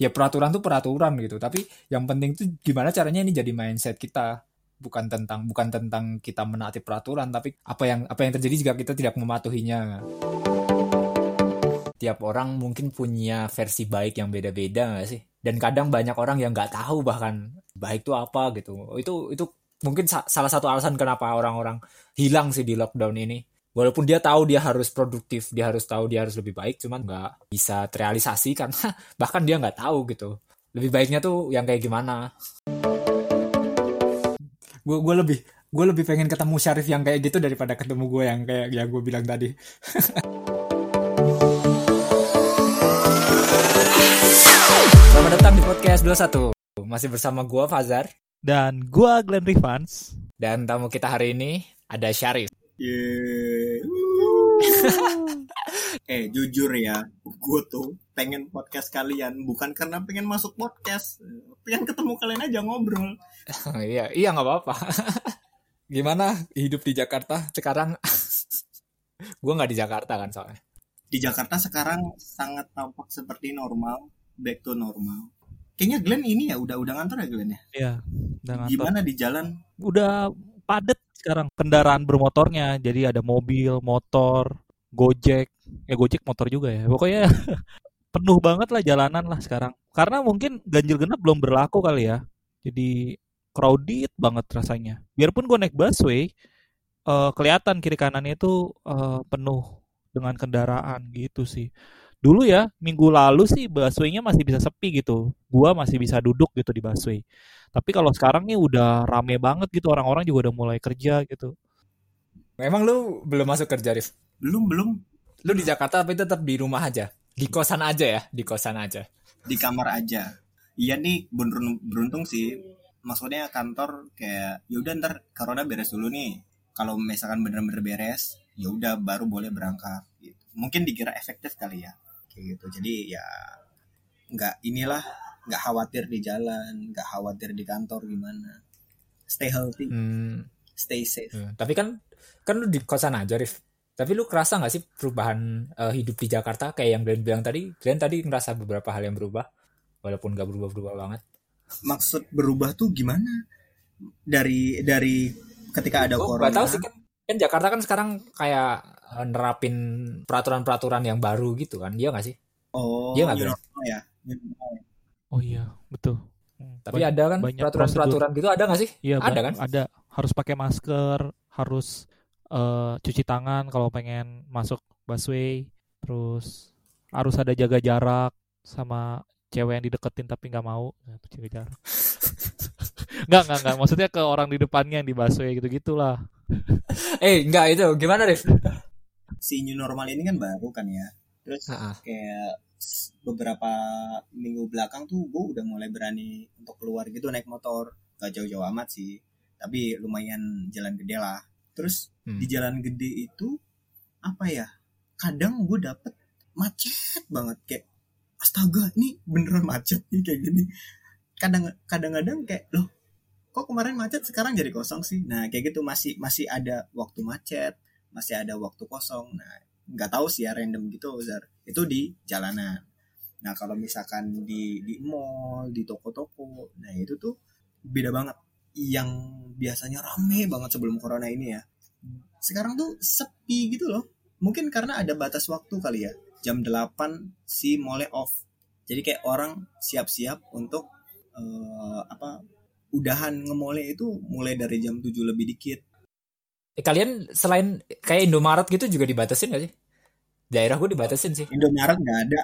ya peraturan tuh peraturan gitu. Tapi yang penting tuh gimana caranya ini jadi mindset kita. Bukan tentang bukan tentang kita menaati peraturan tapi apa yang apa yang terjadi jika kita tidak mematuhinya. Tiap orang mungkin punya versi baik yang beda-beda gak sih? Dan kadang banyak orang yang nggak tahu bahkan baik itu apa gitu. Itu itu mungkin sa salah satu alasan kenapa orang-orang hilang sih di lockdown ini walaupun dia tahu dia harus produktif dia harus tahu dia harus lebih baik cuman nggak bisa terrealisasi karena bahkan dia nggak tahu gitu. Lebih baiknya tuh yang kayak gimana. Gue gue lebih gue lebih pengen ketemu Syarif yang kayak gitu daripada ketemu gue yang kayak yang gue bilang tadi. Selamat datang di podcast 21 Masih bersama gue Fazar. Dan gue Glenn Rivans. Dan tamu kita hari ini ada Syarif. Yeah. eh jujur ya, gue tuh pengen podcast kalian bukan karena pengen masuk podcast, pengen ketemu kalian aja ngobrol. iya, iya nggak apa-apa. Gimana hidup di Jakarta sekarang? gue nggak di Jakarta kan soalnya. Di Jakarta sekarang sangat tampak seperti normal, back to normal. Kayaknya Glenn ini ya udah udah ngantor ya Glenn ya. Iya, udah ngantor. Gimana di jalan? Udah padet sekarang kendaraan bermotornya. Jadi ada mobil, motor, Gojek. Ya Gojek motor juga ya. Pokoknya penuh banget lah jalanan lah sekarang. Karena mungkin ganjil genap belum berlaku kali ya. Jadi crowded banget rasanya. Biarpun gue naik busway, uh, kelihatan kiri kanannya itu uh, penuh dengan kendaraan gitu sih. Dulu ya, minggu lalu sih busway-nya masih bisa sepi gitu. Gua masih bisa duduk gitu di busway. Tapi kalau sekarang nih udah rame banget gitu, orang-orang juga udah mulai kerja gitu. Emang lu belum masuk kerja, Rif? Belum, belum. Lu di Jakarta tapi tetap di rumah aja? Di kosan aja ya? Di kosan aja? Di kamar aja. Iya nih, beruntung, beruntung sih. Maksudnya kantor kayak, yaudah ntar corona beres dulu nih. Kalau misalkan bener-bener beres, ya udah baru boleh berangkat. Gitu. Mungkin dikira efektif kali ya kayak gitu. Jadi ya nggak inilah nggak khawatir di jalan nggak khawatir di kantor gimana. Stay healthy. Hmm. stay safe. Hmm. tapi kan kan lu di kosan aja Rif. Tapi lu kerasa nggak sih perubahan uh, hidup di Jakarta? Kayak yang Glenn bilang tadi Glenn tadi ngerasa beberapa hal yang berubah walaupun nggak berubah-berubah banget. Maksud berubah tuh gimana? Dari dari ketika ada oh, corona tahu sih kan kan Jakarta kan sekarang kayak nerapin peraturan-peraturan yang baru gitu kan? Dia nggak sih? Oh dia nggak ya oh iya betul. Tapi Banyak, ada kan peraturan-peraturan gitu? Ada nggak sih? Iya ada kan? Ada. Harus pakai masker harus uh, cuci tangan kalau pengen masuk busway terus harus ada jaga jarak sama cewek yang dideketin tapi nggak mau. Jaga jarak. Nggak nggak nggak. Maksudnya ke orang di depannya yang di busway gitu gitulah eh enggak itu gimana Rif si new normal ini kan baru kan ya. Terus uh -uh. kayak beberapa minggu belakang tuh gue udah mulai berani untuk keluar gitu naik motor. Gak jauh-jauh amat sih tapi lumayan jalan gede lah. Terus hmm. di jalan gede itu apa ya kadang gue dapet macet banget kayak astaga ini beneran macet nih kayak gini. Kadang kadang-kadang kayak loh kok kemarin macet sekarang jadi kosong sih? Nah kayak gitu masih masih ada waktu macet masih ada waktu kosong. Nah nggak tahu sih ya random gitu Zar. Itu di jalanan. Nah kalau misalkan di di mall di toko-toko nah itu tuh beda banget. Yang biasanya rame banget sebelum corona ini ya. Sekarang tuh sepi gitu loh. Mungkin karena ada batas waktu kali ya. Jam 8 si mall off. Jadi kayak orang siap-siap untuk uh, apa udahan ngemole itu mulai dari jam 7 lebih dikit Eh, kalian selain kayak Indomaret gitu juga dibatasin gak sih? Daerah gue dibatasin sih. Indomaret nggak ada.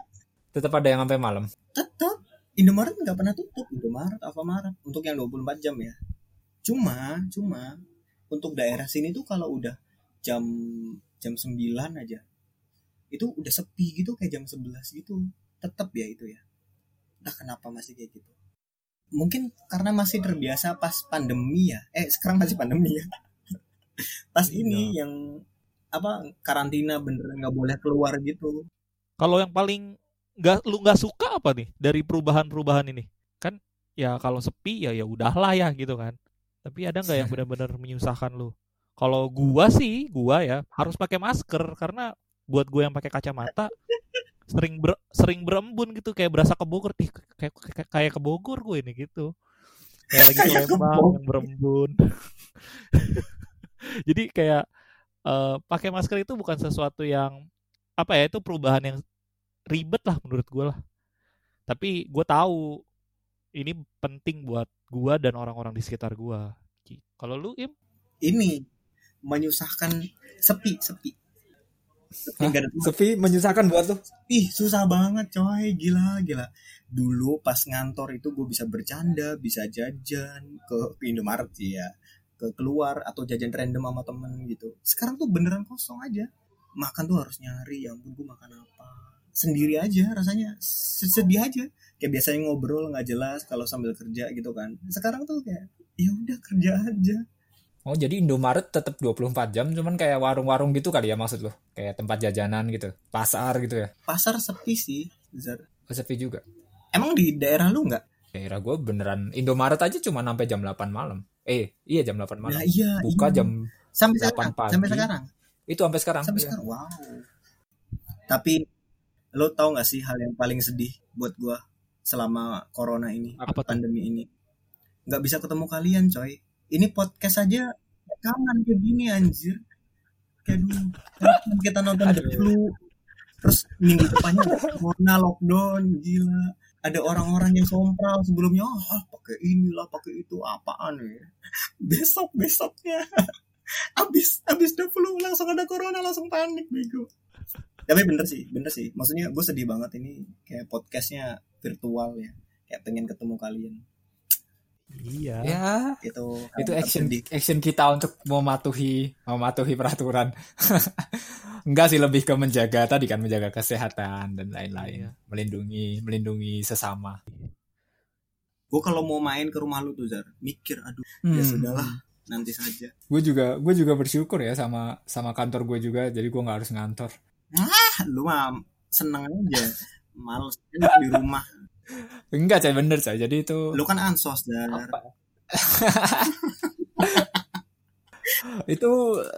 Tetap ada yang sampai malam. Tetap. Indomaret nggak pernah tutup. Indomaret, Alfamaret untuk yang 24 jam ya. Cuma, cuma untuk daerah sini tuh kalau udah jam jam 9 aja itu udah sepi gitu kayak jam 11 gitu. Tetap ya itu ya. Entah kenapa masih kayak gitu. Mungkin karena masih terbiasa pas pandemi ya. Eh, sekarang masih pandemi ya pas ini iya. yang apa karantina beneran nggak boleh keluar gitu. Kalau yang paling nggak lu nggak suka apa nih dari perubahan-perubahan ini? Kan ya kalau sepi ya ya udahlah ya gitu kan. Tapi ada nggak yang benar-benar menyusahkan lu? Kalau gua sih gua ya harus pakai masker karena buat gue yang pakai kacamata sering ber, sering berembun gitu kayak berasa ke Bogor ih kayak kayak, kayak ke Bogor gue ini gitu. Kayak lagi Lembang yang berembun jadi kayak uh, pakai masker itu bukan sesuatu yang apa ya itu perubahan yang ribet lah menurut gue lah tapi gue tahu ini penting buat gue dan orang-orang di sekitar gue kalau lu im ini menyusahkan sepi sepi Hah? Sepi menyusahkan buat tuh. Ih, susah banget coy, gila gila. Dulu pas ngantor itu gue bisa bercanda, bisa jajan ke Indomaret sih ya. Ke keluar atau jajan random sama temen gitu. Sekarang tuh beneran kosong aja. Makan tuh harus nyari, ya ampun gue makan apa. Sendiri aja rasanya, sedih aja. Kayak biasanya ngobrol nggak jelas kalau sambil kerja gitu kan. Sekarang tuh kayak ya udah kerja aja Oh jadi Indomaret tetap 24 jam cuman kayak warung-warung gitu kali ya maksud lo? Kayak tempat jajanan gitu, pasar gitu ya? Pasar sepi sih, Zar. Oh, sepi juga. Emang di daerah lu nggak? Daerah gue beneran Indomaret aja cuma sampai jam 8 malam. Eh, iya jam 8 malam. Nah, iya, Buka iya. jam sampai 8 sekarang, pagi. Sampai sekarang. Itu sampai sekarang. Sampai iya. sekarang. Wow. Tapi lo tau gak sih hal yang paling sedih buat gue selama corona ini, Apa pandemi ini? Gak bisa ketemu kalian, coy ini podcast aja rekaman kayak gini anjir kayak dulu kita nonton The Flu terus minggu depannya corona lockdown gila ada orang-orang yang sompral sebelumnya oh pakai inilah pakai itu apaan ya? Besok besoknya. Abis abis The Flu langsung ada corona langsung panik bego. Tapi bener sih bener sih. Maksudnya gue sedih banget ini kayak podcastnya virtual ya. Kayak pengen ketemu kalian Iya. Ya. Itu itu action di... action kita untuk mematuhi mematuhi peraturan. Enggak sih lebih ke menjaga tadi kan menjaga kesehatan dan lain-lain, iya. melindungi melindungi sesama. Gue kalau mau main ke rumah lu tuh Zar, mikir aduh ya hmm. ya sudahlah nanti saja. Gue juga gue juga bersyukur ya sama sama kantor gue juga, jadi gue nggak harus ngantor. Ah, lu mah seneng aja, males di rumah Enggak, cah bener cah. Jadi itu Lu kan ansos dan itu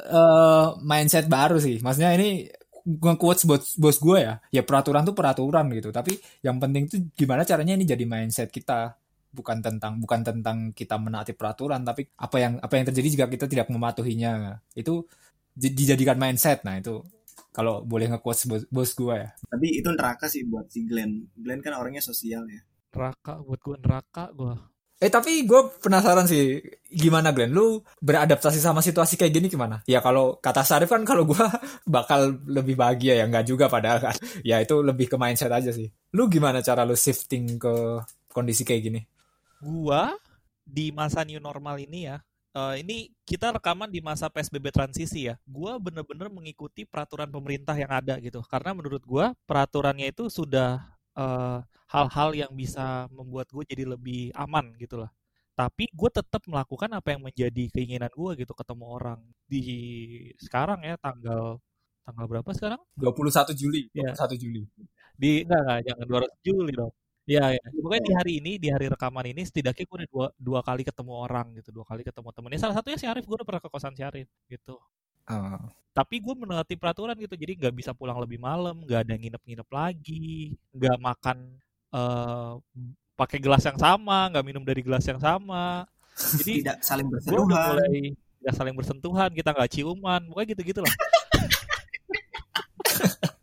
uh, mindset baru sih. Maksudnya ini nge-quotes bos, bos gue ya. Ya peraturan tuh peraturan gitu. Tapi yang penting tuh gimana caranya ini jadi mindset kita. Bukan tentang bukan tentang kita menaati peraturan, tapi apa yang apa yang terjadi jika kita tidak mematuhinya. Itu dijadikan mindset. Nah, itu kalau boleh nge-quotes bos, bos gue ya. Tapi itu neraka sih buat si Glenn. Glenn kan orangnya sosial ya. Neraka buat gue neraka gue. Eh tapi gue penasaran sih gimana Glenn, lu beradaptasi sama situasi kayak gini gimana? Ya kalau kata Sarif kan kalau gue bakal lebih bahagia ya nggak juga padahal kan. Ya itu lebih ke mindset aja sih. Lu gimana cara lu shifting ke kondisi kayak gini? Gua di masa new normal ini ya, uh, ini kita rekaman di masa PSBB transisi ya. Gua bener-bener mengikuti peraturan pemerintah yang ada gitu. Karena menurut gua peraturannya itu sudah hal eh, hal-hal yang bisa membuat gue jadi lebih aman gitu lah. Tapi gue tetap melakukan apa yang menjadi keinginan gue gitu ketemu orang di sekarang ya tanggal tanggal berapa sekarang? 21 Juli. 21 ya. Juli. Di enggak enggak jangan 200 Juli dong. Iya, ya. Pokoknya di hari ini, di hari rekaman ini, setidaknya gue udah dua, dua kali ketemu orang gitu, dua kali ketemu temennya. Salah satunya si Arif, gue udah pernah ke kosan si Arif gitu. Uh. Tapi gue menaati peraturan gitu, jadi nggak bisa pulang lebih malam, nggak ada nginep-nginep lagi, nggak makan uh, pakai gelas yang sama, nggak minum dari gelas yang sama. Jadi tidak saling bersentuhan. Gue udah mulai tidak saling bersentuhan, kita nggak ciuman, pokoknya gitu-gitu lah.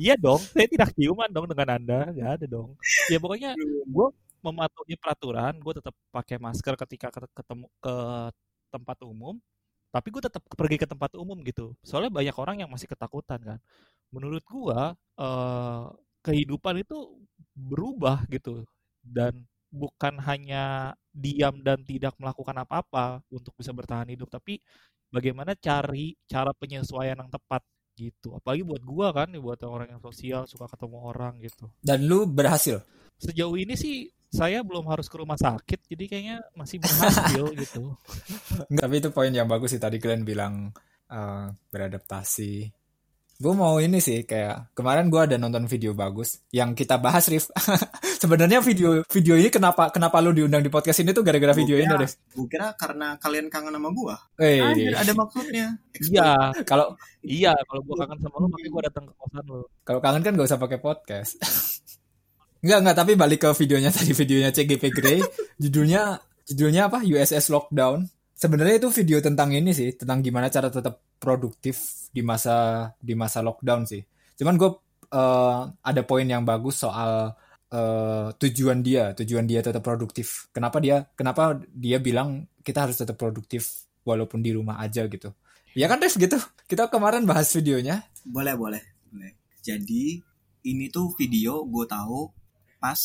iya dong, saya tidak ciuman dong dengan Anda, nggak ada dong. Ya pokoknya gue mematuhi peraturan, gue tetap pakai masker ketika ketemu ke tempat umum, tapi gue tetap pergi ke tempat umum gitu. Soalnya banyak orang yang masih ketakutan kan. Menurut gue eh, kehidupan itu berubah gitu dan bukan hanya diam dan tidak melakukan apa-apa untuk bisa bertahan hidup, tapi bagaimana cari cara penyesuaian yang tepat gitu. Apalagi buat gua kan buat orang yang sosial suka ketemu orang gitu. Dan lu berhasil? Sejauh ini sih saya belum harus ke rumah sakit jadi kayaknya masih berhasil gitu. Enggak, tapi itu poin yang bagus sih tadi kalian bilang uh, beradaptasi. Gue mau ini sih kayak kemarin gue ada nonton video bagus yang kita bahas Rif Sebenarnya video video ini kenapa kenapa lu diundang di podcast ini tuh gara-gara video ini deh. Gue kira karena kalian kangen sama gua. Eh, ada maksudnya. Iya. Kalau iya, kalau gua kangen sama lu makanya gua datang ke kosan lu. Kalau kangen kan gak usah pakai podcast. Enggak, enggak, tapi balik ke videonya tadi videonya CGP Grey, judulnya judulnya apa? USS Lockdown. Sebenarnya itu video tentang ini sih, tentang gimana cara tetap produktif di masa di masa lockdown sih. Cuman gue uh, ada poin yang bagus soal uh, tujuan dia, tujuan dia tetap produktif. Kenapa dia kenapa dia bilang kita harus tetap produktif walaupun di rumah aja gitu. Ya kan Des gitu. Kita kemarin bahas videonya. Boleh, boleh, boleh. Jadi ini tuh video gue tahu pas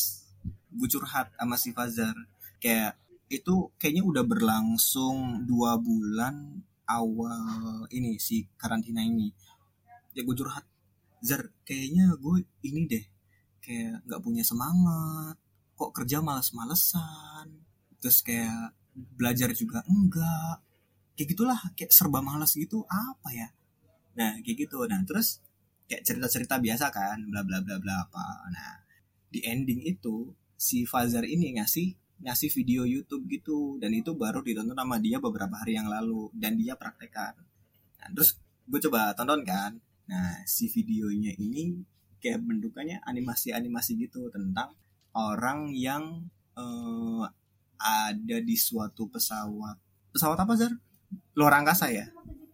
gue curhat sama si Fazar kayak itu kayaknya udah berlangsung dua bulan awal ini si karantina ini ya gue curhat Zar kayaknya gue ini deh kayak nggak punya semangat kok kerja males-malesan terus kayak belajar juga enggak. Kayak gitulah kayak serba malas gitu apa ya? Nah kayak gitu. Nah terus kayak cerita-cerita biasa kan bla bla bla bla apa. Nah di ending itu si Fazar ini ngasih ngasih video YouTube gitu dan itu baru ditonton sama dia beberapa hari yang lalu dan dia praktekkan. Nah, terus gue coba tonton kan. Nah si videonya ini kayak bentukannya animasi-animasi gitu tentang orang yang uh, ada di suatu pesawat pesawat apa Zar luar angkasa ya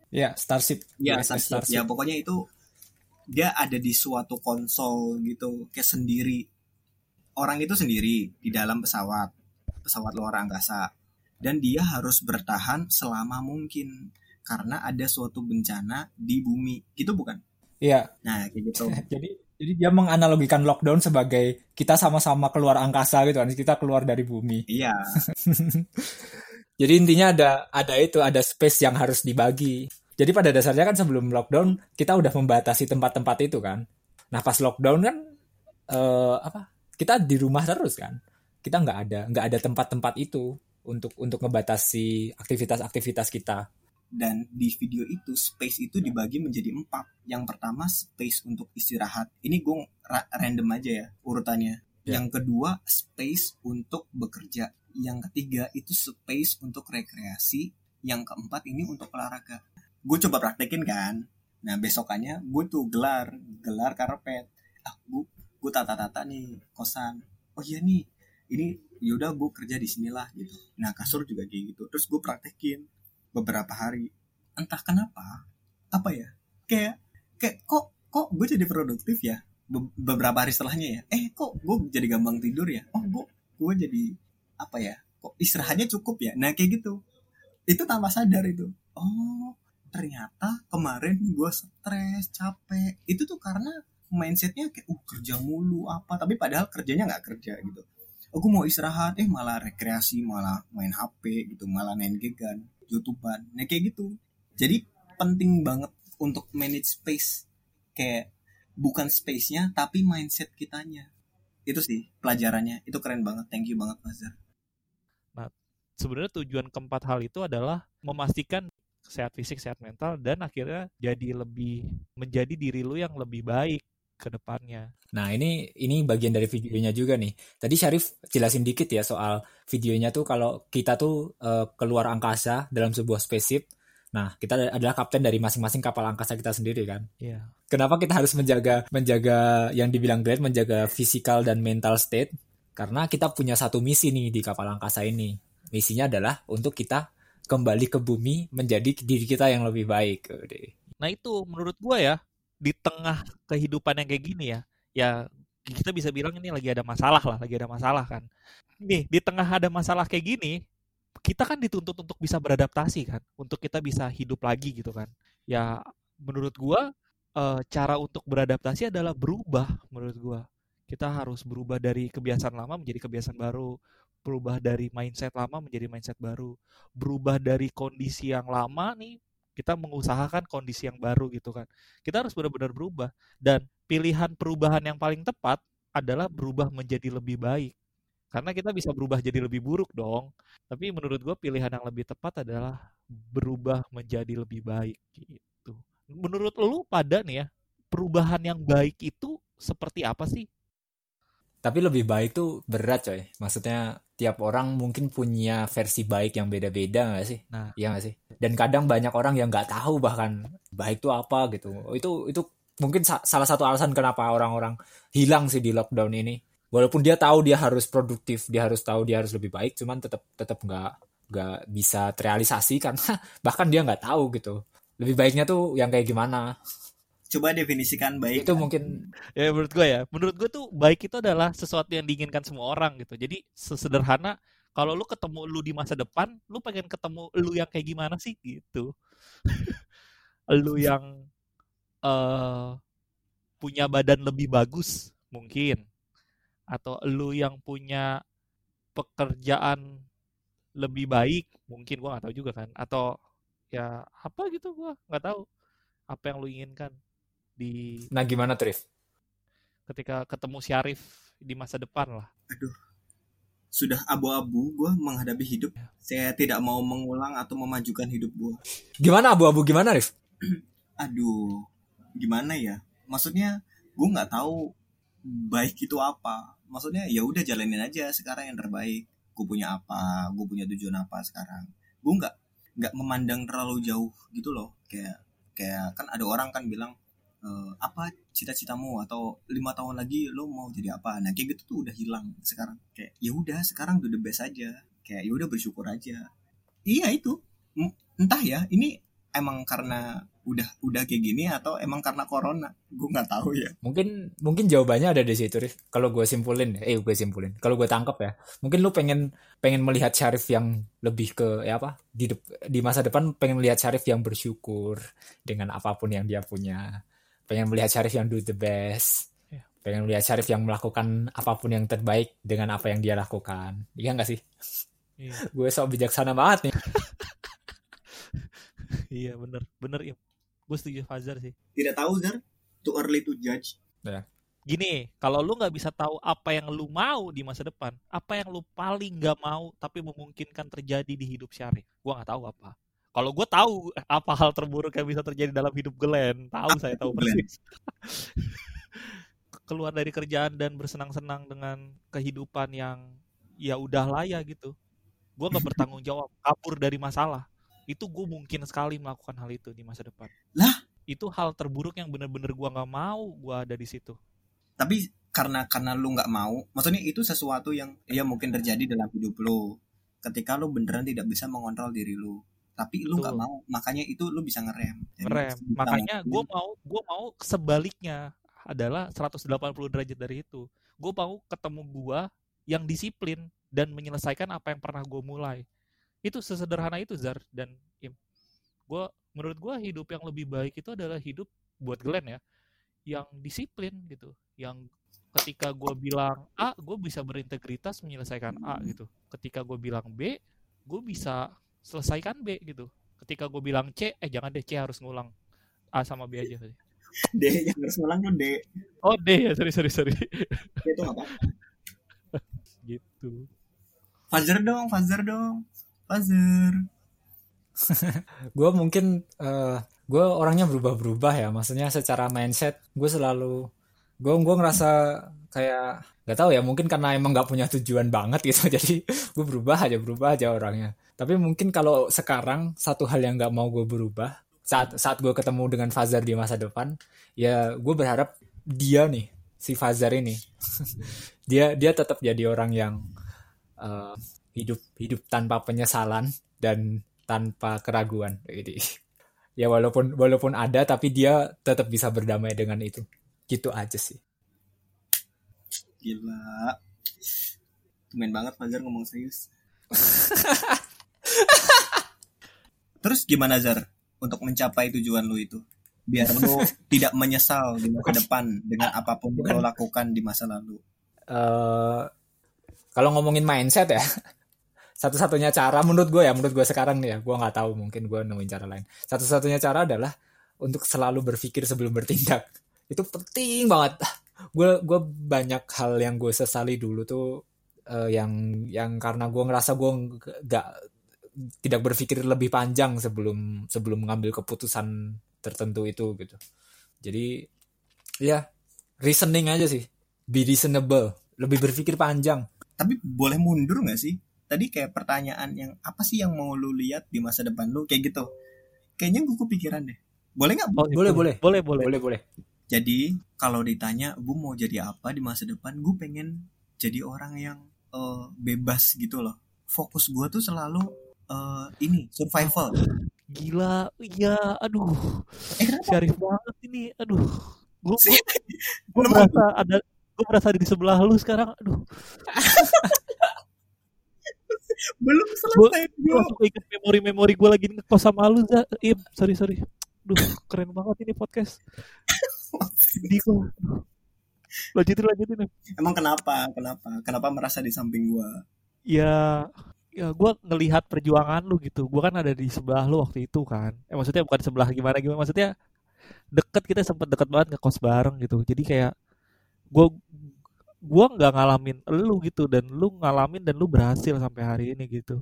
ya Starship ya Starship. Starship ya pokoknya itu dia ada di suatu konsol gitu kayak sendiri orang itu sendiri di dalam pesawat, pesawat luar angkasa. Dan dia harus bertahan selama mungkin karena ada suatu bencana di bumi. Gitu bukan? Iya. Nah, kayak gitu. jadi jadi dia menganalogikan lockdown sebagai kita sama-sama keluar angkasa gitu kan. Kita keluar dari bumi. Iya. jadi intinya ada ada itu, ada space yang harus dibagi. Jadi pada dasarnya kan sebelum lockdown kita udah membatasi tempat-tempat itu kan. Nah, pas lockdown kan uh, apa? kita di rumah terus kan kita nggak ada nggak ada tempat-tempat itu untuk untuk ngebatasi aktivitas-aktivitas kita dan di video itu space itu dibagi menjadi empat. Yang pertama space untuk istirahat. Ini gue ra random aja ya urutannya. Yeah. yang kedua space untuk bekerja. Yang ketiga itu space untuk rekreasi. Yang keempat ini untuk olahraga. Gue coba praktekin kan? Nah besokannya gue tuh gelar. Gelar karpet. Ah gue gue tata-tata nih kosan. Oh iya nih ini yaudah gue kerja di sinilah gitu. Nah kasur juga kayak gitu. Terus gue praktekin beberapa hari. Entah kenapa apa ya kayak kayak kok kok gue jadi produktif ya Be beberapa hari setelahnya ya? Eh kok gue jadi gampang tidur ya? Oh gue gue jadi apa ya kok istirahatnya cukup ya? Nah kayak gitu. Itu tanpa sadar itu. Oh ternyata kemarin gue stres capek. Itu tuh karena mindsetnya kayak uh kerja mulu apa? Tapi padahal kerjanya nggak kerja gitu. Aku mau istirahat. Eh malah rekreasi malah main HP gitu malah main gegan youtuber nah kayak gitu. Jadi penting banget untuk manage space. Kayak bukan space-nya tapi mindset kitanya. Itu sih pelajarannya. Itu keren banget. Thank you banget Mazhar. Nah sebenarnya tujuan keempat hal itu adalah memastikan sehat fisik, sehat mental, dan akhirnya jadi lebih menjadi diri lu yang lebih baik ke depannya. Nah, ini ini bagian dari videonya juga nih. Tadi Syarif jelasin dikit ya soal videonya tuh kalau kita tuh uh, keluar angkasa dalam sebuah spaceship. Nah, kita adalah kapten dari masing-masing kapal angkasa kita sendiri kan. Iya. Yeah. Kenapa kita harus menjaga menjaga yang dibilang Grant menjaga physical dan mental state? Karena kita punya satu misi nih di kapal angkasa ini. Misinya adalah untuk kita kembali ke bumi menjadi diri kita yang lebih baik. Nah, itu menurut gua ya, di tengah kehidupan yang kayak gini ya, ya kita bisa bilang ini lagi ada masalah lah, lagi ada masalah kan. Nih, di tengah ada masalah kayak gini, kita kan dituntut untuk bisa beradaptasi kan, untuk kita bisa hidup lagi gitu kan. Ya menurut gua e, cara untuk beradaptasi adalah berubah menurut gua. Kita harus berubah dari kebiasaan lama menjadi kebiasaan baru, berubah dari mindset lama menjadi mindset baru, berubah dari kondisi yang lama nih kita mengusahakan kondisi yang baru gitu kan. Kita harus benar-benar berubah dan pilihan perubahan yang paling tepat adalah berubah menjadi lebih baik. Karena kita bisa berubah jadi lebih buruk dong. Tapi menurut gue pilihan yang lebih tepat adalah berubah menjadi lebih baik gitu. Menurut lu pada nih ya, perubahan yang baik itu seperti apa sih? tapi lebih baik tuh berat coy maksudnya tiap orang mungkin punya versi baik yang beda-beda gak sih? Nah. Iya gak sih? Dan kadang banyak orang yang nggak tahu bahkan baik tuh apa gitu. Itu itu mungkin sa salah satu alasan kenapa orang-orang hilang sih di lockdown ini. Walaupun dia tahu dia harus produktif dia harus tahu dia harus lebih baik cuman tetap tetap nggak nggak bisa terrealisasi karena bahkan dia nggak tahu gitu. Lebih baiknya tuh yang kayak gimana coba definisikan baik itu kan? mungkin ya menurut gue ya. Menurut gue tuh baik itu adalah sesuatu yang diinginkan semua orang gitu. Jadi sesederhana kalau lu ketemu lu di masa depan lu pengen ketemu lu yang kayak gimana sih? Gitu. Lu yang uh, punya badan lebih bagus mungkin. Atau lu yang punya pekerjaan lebih baik mungkin. Gua nggak tahu juga kan. Atau ya apa gitu gua? Nggak tahu. Apa yang lu inginkan di Nah, gimana Trif? Ketika ketemu Syarif di masa depan lah. Aduh. Sudah abu-abu gue menghadapi hidup. Ya. Saya tidak mau mengulang atau memajukan hidup gue. Gimana abu-abu gimana, Rif? Aduh. Gimana ya? Maksudnya gue nggak tahu baik itu apa. Maksudnya ya udah jalanin aja sekarang yang terbaik. Gue punya apa? Gue punya tujuan apa sekarang? Gue nggak nggak memandang terlalu jauh gitu loh. Kayak kayak kan ada orang kan bilang uh, apa cita-citamu atau lima tahun lagi lo mau jadi apa? Nah kayak gitu tuh udah hilang sekarang. Kayak ya udah sekarang udah the best aja. Kayak ya udah bersyukur aja. Iya itu. Entah ya ini emang karena udah udah kayak gini atau emang karena corona? Gue nggak tahu ya. Mungkin mungkin jawabannya ada di situ Rif. Kalau gue simpulin eh gue simpulin. Kalau gue tangkap ya mungkin lu pengen pengen melihat Syarif yang lebih ke ya apa di di masa depan pengen melihat Syarif yang bersyukur dengan apa pun yang dia punya pengen melihat Syarif yang do the best. Yeah. pengen melihat Syarif yang melakukan apa pun yang terbaik dengan apa yang dia lakukan. Iya nggak sih? Yeah. gue sok bijaksana banget nih. Iya bener. Bener ya gue setuju Fazar sih. Tidak tahu Zar. Too early to judge. Yeah. gini kalau lu nggak bisa tahu apa yang lu mau di masa depan apa yang lu paling nggak mau tapi memungkinkan terjadi di hidup Syarif gue nggak tahu apa kalau gue tahu apa hal terburuk yang bisa terjadi dalam hidup Glenn, tahu saya tahu persis. Keluar dari kerjaan dan bersenang-senang dengan kehidupan yang ya udah lah ya gitu. Gue nggak bertanggung jawab, kabur dari masalah. Itu gue mungkin sekali melakukan hal itu di masa depan. Lah? Itu hal terburuk yang bener-bener gue nggak mau gue ada di situ. Tapi karena karena lu nggak mau, maksudnya itu sesuatu yang ya mungkin terjadi dalam hidup lu. Ketika lu beneran tidak bisa mengontrol diri lu tapi lu nggak mau makanya itu lu bisa ngerem. Ngerem. makanya gue mau gue mau sebaliknya adalah 180 derajat dari itu. Gue mau ketemu gue yang disiplin dan menyelesaikan apa yang pernah gue mulai. Itu sesederhana itu Zar dan Im. Gue menurut gue hidup yang lebih baik itu adalah hidup buat Glenn ya yang disiplin gitu. Yang ketika gue bilang A gue bisa berintegritas menyelesaikan A gitu. Ketika gue bilang B gue bisa selesaikan B gitu. Ketika gue bilang C eh jangan deh C harus ngulang. A sama B aja D yang harus ngulang tuh D. Oh D ya sorry sorry sorry. D itu apa? Gitu. Fazer dong Fazer dong. Fazer. Gue mungkin uh, eh, gue orangnya berubah-berubah ya. Maksudnya secara mindset gue selalu gue gue ngerasa kayak nggak tahu ya mungkin karena emang nggak punya tujuan banget gitu jadi gue berubah aja berubah aja orangnya tapi mungkin kalau sekarang satu hal yang nggak mau gue berubah saat saat gue ketemu dengan Fazar di masa depan, ya gue berharap dia nih si Fazar ini dia dia tetap jadi orang yang uh, hidup hidup tanpa penyesalan dan tanpa keraguan. Jadi ya walaupun walaupun ada tapi dia tetap bisa berdamai dengan itu. Gitu aja sih. Gila. Tumen banget Fajar ngomong serius. Terus gimana Zar untuk mencapai tujuan lu itu? Biar lu tidak menyesal di masa depan dengan apa pun yang lo lakukan di masa lalu. Uh, kalau ngomongin mindset ya, satu-satunya cara menurut gue ya, menurut gue sekarang nih ya, gue nggak tahu mungkin gue nemuin cara lain. Satu-satunya cara adalah untuk selalu berpikir sebelum bertindak. Itu penting banget. Gue gue banyak hal yang gue sesali dulu tuh uh, yang yang karena gue ngerasa gue nggak tidak berpikir lebih panjang sebelum sebelum mengambil keputusan tertentu itu gitu. Jadi ya reasoning aja sih. Be reasonable. lebih berpikir panjang. Tapi boleh mundur nggak sih? Tadi kayak pertanyaan yang apa sih yang mau lu lihat di masa depan lu? Kayak gitu. Kayaknya gue kepikiran deh. Boleh nggak oh, boleh. boleh. Boleh boleh. Boleh boleh jadi kalau ditanya gue mau jadi apa di masa depan? Gue pengen jadi orang yang uh, bebas gitu loh. Fokus gue tuh selalu uh, ini survival. Gila iya aduh. Eh, syarif banget ini aduh. Gue gue merasa ada gue merasa di sebelah lu sekarang aduh. Belum selesai gue langsung inget memori-memori gue lagi ngekos sama lu za. Sorry sorry. Duh keren banget ini podcast sedih gue lanjutin lanjutin. Emang kenapa kenapa? Kenapa merasa di samping gue ya ya gue ngelihat perjuangan lu gitu. Gue kan ada di sebelah lu waktu itu kan. Eh maksudnya bukan sebelah gimana gimana. Maksudnya deket kita sempet deket banget ngekos bareng gitu. Jadi kayak gue gue nggak ngalamin lu gitu. Dan lu ngalamin dan lu berhasil sampai hari ini gitu.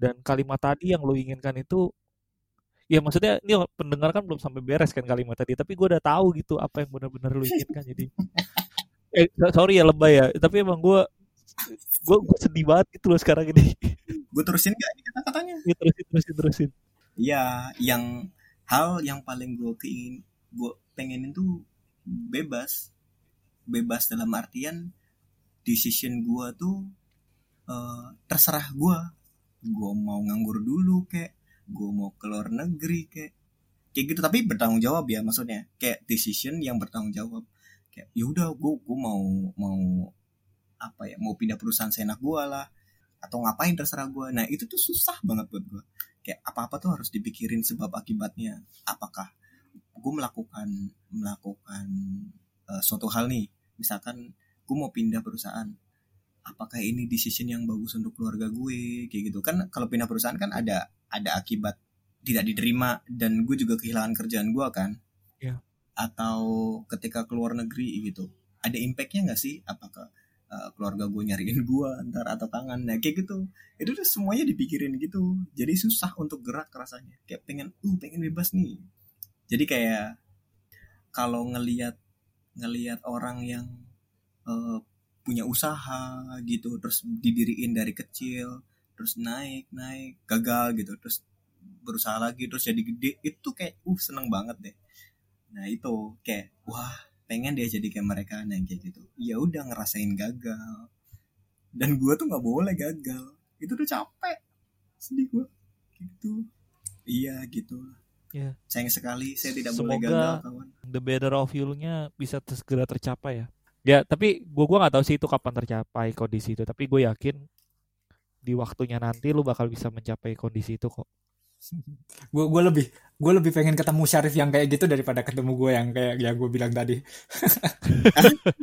Dan kalimat tadi yang lu inginkan itu ya maksudnya ini pendengar kan belum sampai beres kan kalimat tadi tapi gue udah tahu gitu apa yang benar-benar lu inginkan jadi. Eh sorry ya lebay ya tapi emang gue gue gue sedih banget gitu loh sekarang ini. Gue terusin gak ini kata-katanya? Ya, terusin terusin terusin. Ya yang hal yang paling gue keingin gue pengenin tuh bebas. Bebas dalam artian decision gue tuh uh, terserah gue gue mau nganggur dulu kayak gue mau keluar negeri kayak kayak gitu. Tapi bertanggung jawab ya maksudnya. Kayak decision yang bertanggung jawab. Kayak yaudah gue gue mau mau apa ya mau pindah perusahaan seenak gue lah atau ngapain terserah gue nah itu tuh susah banget buat gue kayak apa apa tuh harus dipikirin sebab akibatnya. Apakah gue melakukan melakukan uh, suatu hal nih? Misalkan gue mau pindah perusahaan. Apakah ini decision yang bagus untuk keluarga gue? Kayak gitu. Kan kalau pindah perusahaan kan ada ada akibat tidak diterima dan gue juga kehilangan kerjaan gue kan? Yeah. atau ketika keluar negeri gitu ada impactnya nggak sih? Apakah uh, keluarga gue nyariin gue ntar atau tangan? Nah kayak gitu. Itu tuh semuanya dipikirin gitu. Jadi susah untuk gerak rasanya. Kayak pengen uh pengen bebas nih. Jadi kayak kalau ngelihat ngelihat orang yang uh, punya usaha gitu terus didiriin dari kecil terus naik naik gagal gitu terus berusaha lagi terus jadi gede itu kayak uh seneng banget deh. Nah itu kayak wah pengen dia jadi kayak mereka nah kayak gitu. Ya udah ngerasain gagal. Dan gue tuh nggak boleh gagal. Itu tuh capek. Sedih gue gitu. Iya gitu. Yeah. sayang sekali saya tidak Semoga boleh gagal kawan. the better of you-nya bisa segera tercapai ya. Ya tapi gue gua nggak tahu sih itu kapan tercapai kondisi itu tapi gue yakin di waktunya nanti lu bakal bisa mencapai kondisi itu kok. Gue gue lebih gue lebih pengen ketemu Syarif yang kayak gitu daripada ketemu gue yang kayak yang gue bilang tadi